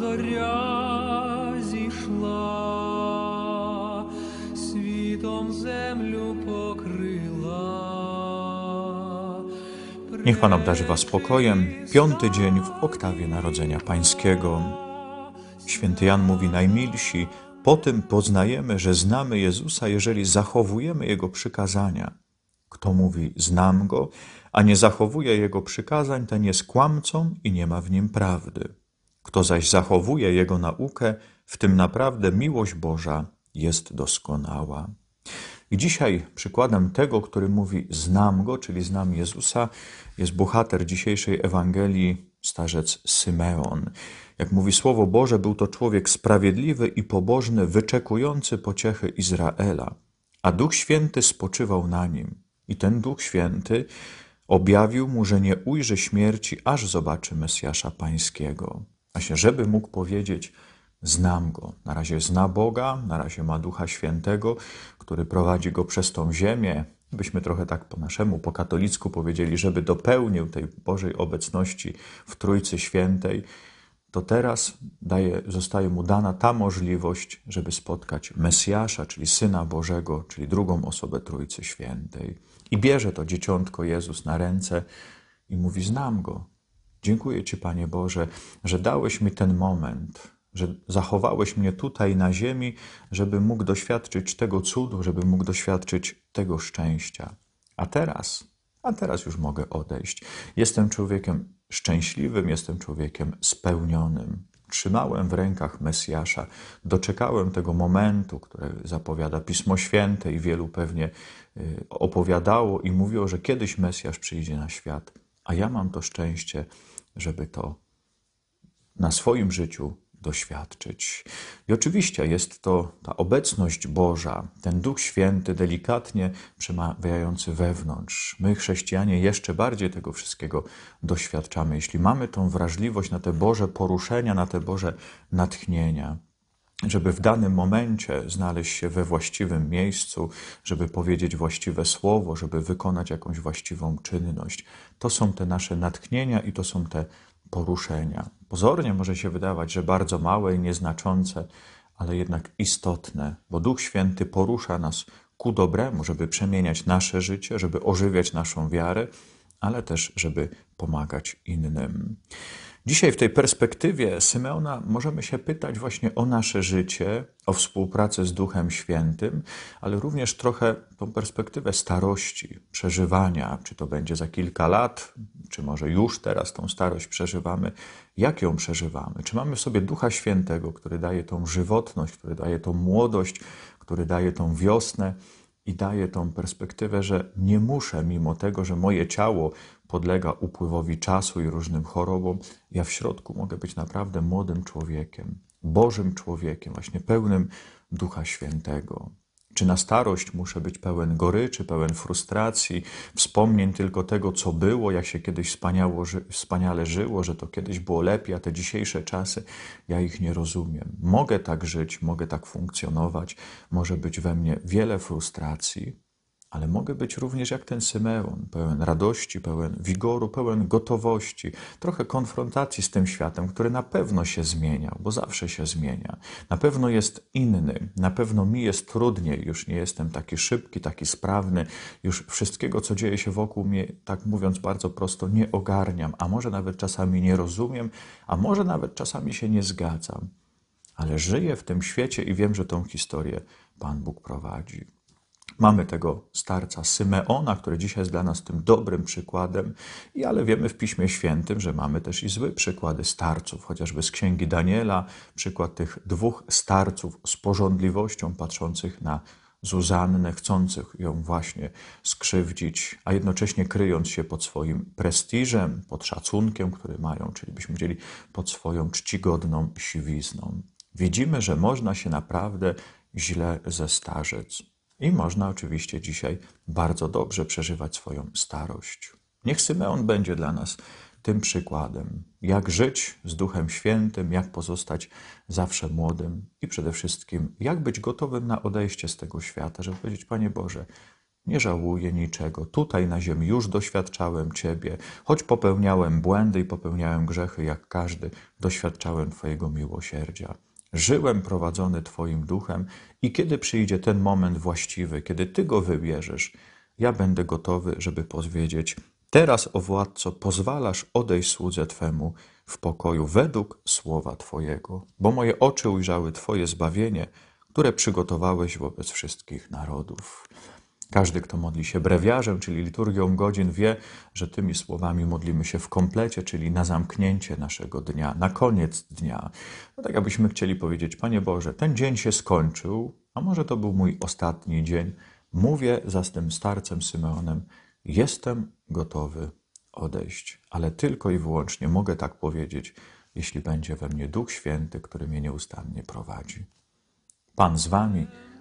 зоря зійшла, світом землю pokryla. Niech Pan obdarzy Was spokojem. Piąty dzień w oktawie Narodzenia Pańskiego. Święty Jan mówi najmilsi, po tym poznajemy, że znamy Jezusa, jeżeli zachowujemy Jego przykazania. Kto mówi, znam Go, a nie zachowuje Jego przykazań, ten jest kłamcą i nie ma w nim prawdy. Kto zaś zachowuje Jego naukę, w tym naprawdę miłość Boża jest doskonała. I dzisiaj przykładem tego, który mówi znam Go, czyli znam Jezusa, jest bohater dzisiejszej Ewangelii, starzec Symeon. Jak mówi Słowo Boże, był to człowiek sprawiedliwy i pobożny, wyczekujący pociechy Izraela, a Duch Święty spoczywał na nim. I ten Duch Święty objawił mu, że nie ujrzy śmierci, aż zobaczy Mesjasza Pańskiego. Właśnie, żeby mógł powiedzieć, znam Go. Na razie zna Boga, na razie ma Ducha Świętego, który prowadzi go przez tą ziemię, byśmy trochę tak po naszemu, po katolicku powiedzieli, żeby dopełnił tej Bożej obecności w Trójcy Świętej, to teraz daje, zostaje mu dana ta możliwość, żeby spotkać Mesjasza, czyli Syna Bożego, czyli drugą osobę Trójcy Świętej. I bierze to dzieciątko Jezus na ręce i mówi: Znam go. Dziękuję Ci, Panie Boże, że dałeś mi ten moment, że zachowałeś mnie tutaj na ziemi, żeby mógł doświadczyć tego cudu, żeby mógł doświadczyć tego szczęścia. A teraz, a teraz już mogę odejść. Jestem człowiekiem szczęśliwym, jestem człowiekiem spełnionym. Trzymałem w rękach Mesjasza, doczekałem tego momentu, który zapowiada Pismo Święte i wielu pewnie y, opowiadało i mówiło, że kiedyś Mesjasz przyjdzie na świat, a ja mam to szczęście, żeby to na swoim życiu doświadczyć. I oczywiście jest to ta obecność Boża, ten Duch Święty, delikatnie przemawiający wewnątrz. My, chrześcijanie, jeszcze bardziej tego wszystkiego doświadczamy, jeśli mamy tą wrażliwość na te Boże poruszenia, na te Boże natchnienia żeby w danym momencie znaleźć się we właściwym miejscu, żeby powiedzieć właściwe słowo, żeby wykonać jakąś właściwą czynność. To są te nasze natchnienia i to są te poruszenia. Pozornie może się wydawać, że bardzo małe i nieznaczące, ale jednak istotne, bo Duch Święty porusza nas ku dobremu, żeby przemieniać nasze życie, żeby ożywiać naszą wiarę, ale też, żeby pomagać innym. Dzisiaj w tej perspektywie Symeona możemy się pytać właśnie o nasze życie, o współpracę z Duchem Świętym, ale również trochę tą perspektywę starości, przeżywania, czy to będzie za kilka lat, czy może już teraz tą starość przeżywamy, jak ją przeżywamy? Czy mamy w sobie Ducha Świętego, który daje tą żywotność, który daje tą młodość, który daje tą wiosnę i daje tą perspektywę, że nie muszę, mimo tego, że moje ciało podlega upływowi czasu i różnym chorobom, ja w środku mogę być naprawdę młodym człowiekiem, Bożym człowiekiem, właśnie pełnym Ducha Świętego. Czy na starość muszę być pełen goryczy, pełen frustracji, wspomnień tylko tego, co było, jak się kiedyś wspaniale żyło, że to kiedyś było lepiej, a te dzisiejsze czasy, ja ich nie rozumiem. Mogę tak żyć, mogę tak funkcjonować, może być we mnie wiele frustracji, ale mogę być również jak ten Symeon, pełen radości, pełen wigoru, pełen gotowości, trochę konfrontacji z tym światem, który na pewno się zmienia, bo zawsze się zmienia. Na pewno jest inny, na pewno mi jest trudniej, już nie jestem taki szybki, taki sprawny, już wszystkiego, co dzieje się wokół mnie, tak mówiąc bardzo prosto, nie ogarniam, a może nawet czasami nie rozumiem, a może nawet czasami się nie zgadzam. Ale żyję w tym świecie i wiem, że tą historię Pan Bóg prowadzi. Mamy tego starca Symeona, który dzisiaj jest dla nas tym dobrym przykładem, i ale wiemy w Piśmie Świętym, że mamy też i złe przykłady starców, chociażby z księgi Daniela, przykład tych dwóch starców z porządliwością patrzących na Zuzannę, chcących ją właśnie skrzywdzić, a jednocześnie kryjąc się pod swoim prestiżem, pod szacunkiem, który mają, czyli byśmy powiedzieli pod swoją czcigodną siwizną. Widzimy, że można się naprawdę źle zestarzeć. I można oczywiście dzisiaj bardzo dobrze przeżywać swoją starość. Niech Symeon będzie dla nas tym przykładem, jak żyć z Duchem Świętym, jak pozostać zawsze młodym i przede wszystkim, jak być gotowym na odejście z tego świata, żeby powiedzieć: Panie Boże, nie żałuję niczego. Tutaj na ziemi już doświadczałem Ciebie, choć popełniałem błędy i popełniałem grzechy jak każdy, doświadczałem Twojego miłosierdzia żyłem prowadzony Twoim duchem i kiedy przyjdzie ten moment właściwy, kiedy Ty go wybierzesz, ja będę gotowy, żeby powiedzieć: Teraz, o władco, pozwalasz odejść słudze Twemu w pokoju według słowa Twojego, bo moje oczy ujrzały Twoje zbawienie, które przygotowałeś wobec wszystkich narodów. Każdy, kto modli się brewiarzem, czyli liturgią godzin, wie, że tymi słowami modlimy się w komplecie, czyli na zamknięcie naszego dnia, na koniec dnia. No tak, abyśmy chcieli powiedzieć, Panie Boże, ten dzień się skończył, a może to był mój ostatni dzień. Mówię za tym starcem Symeonem, jestem gotowy odejść, ale tylko i wyłącznie mogę tak powiedzieć, jeśli będzie we mnie Duch Święty, który mnie nieustannie prowadzi. Pan z Wami.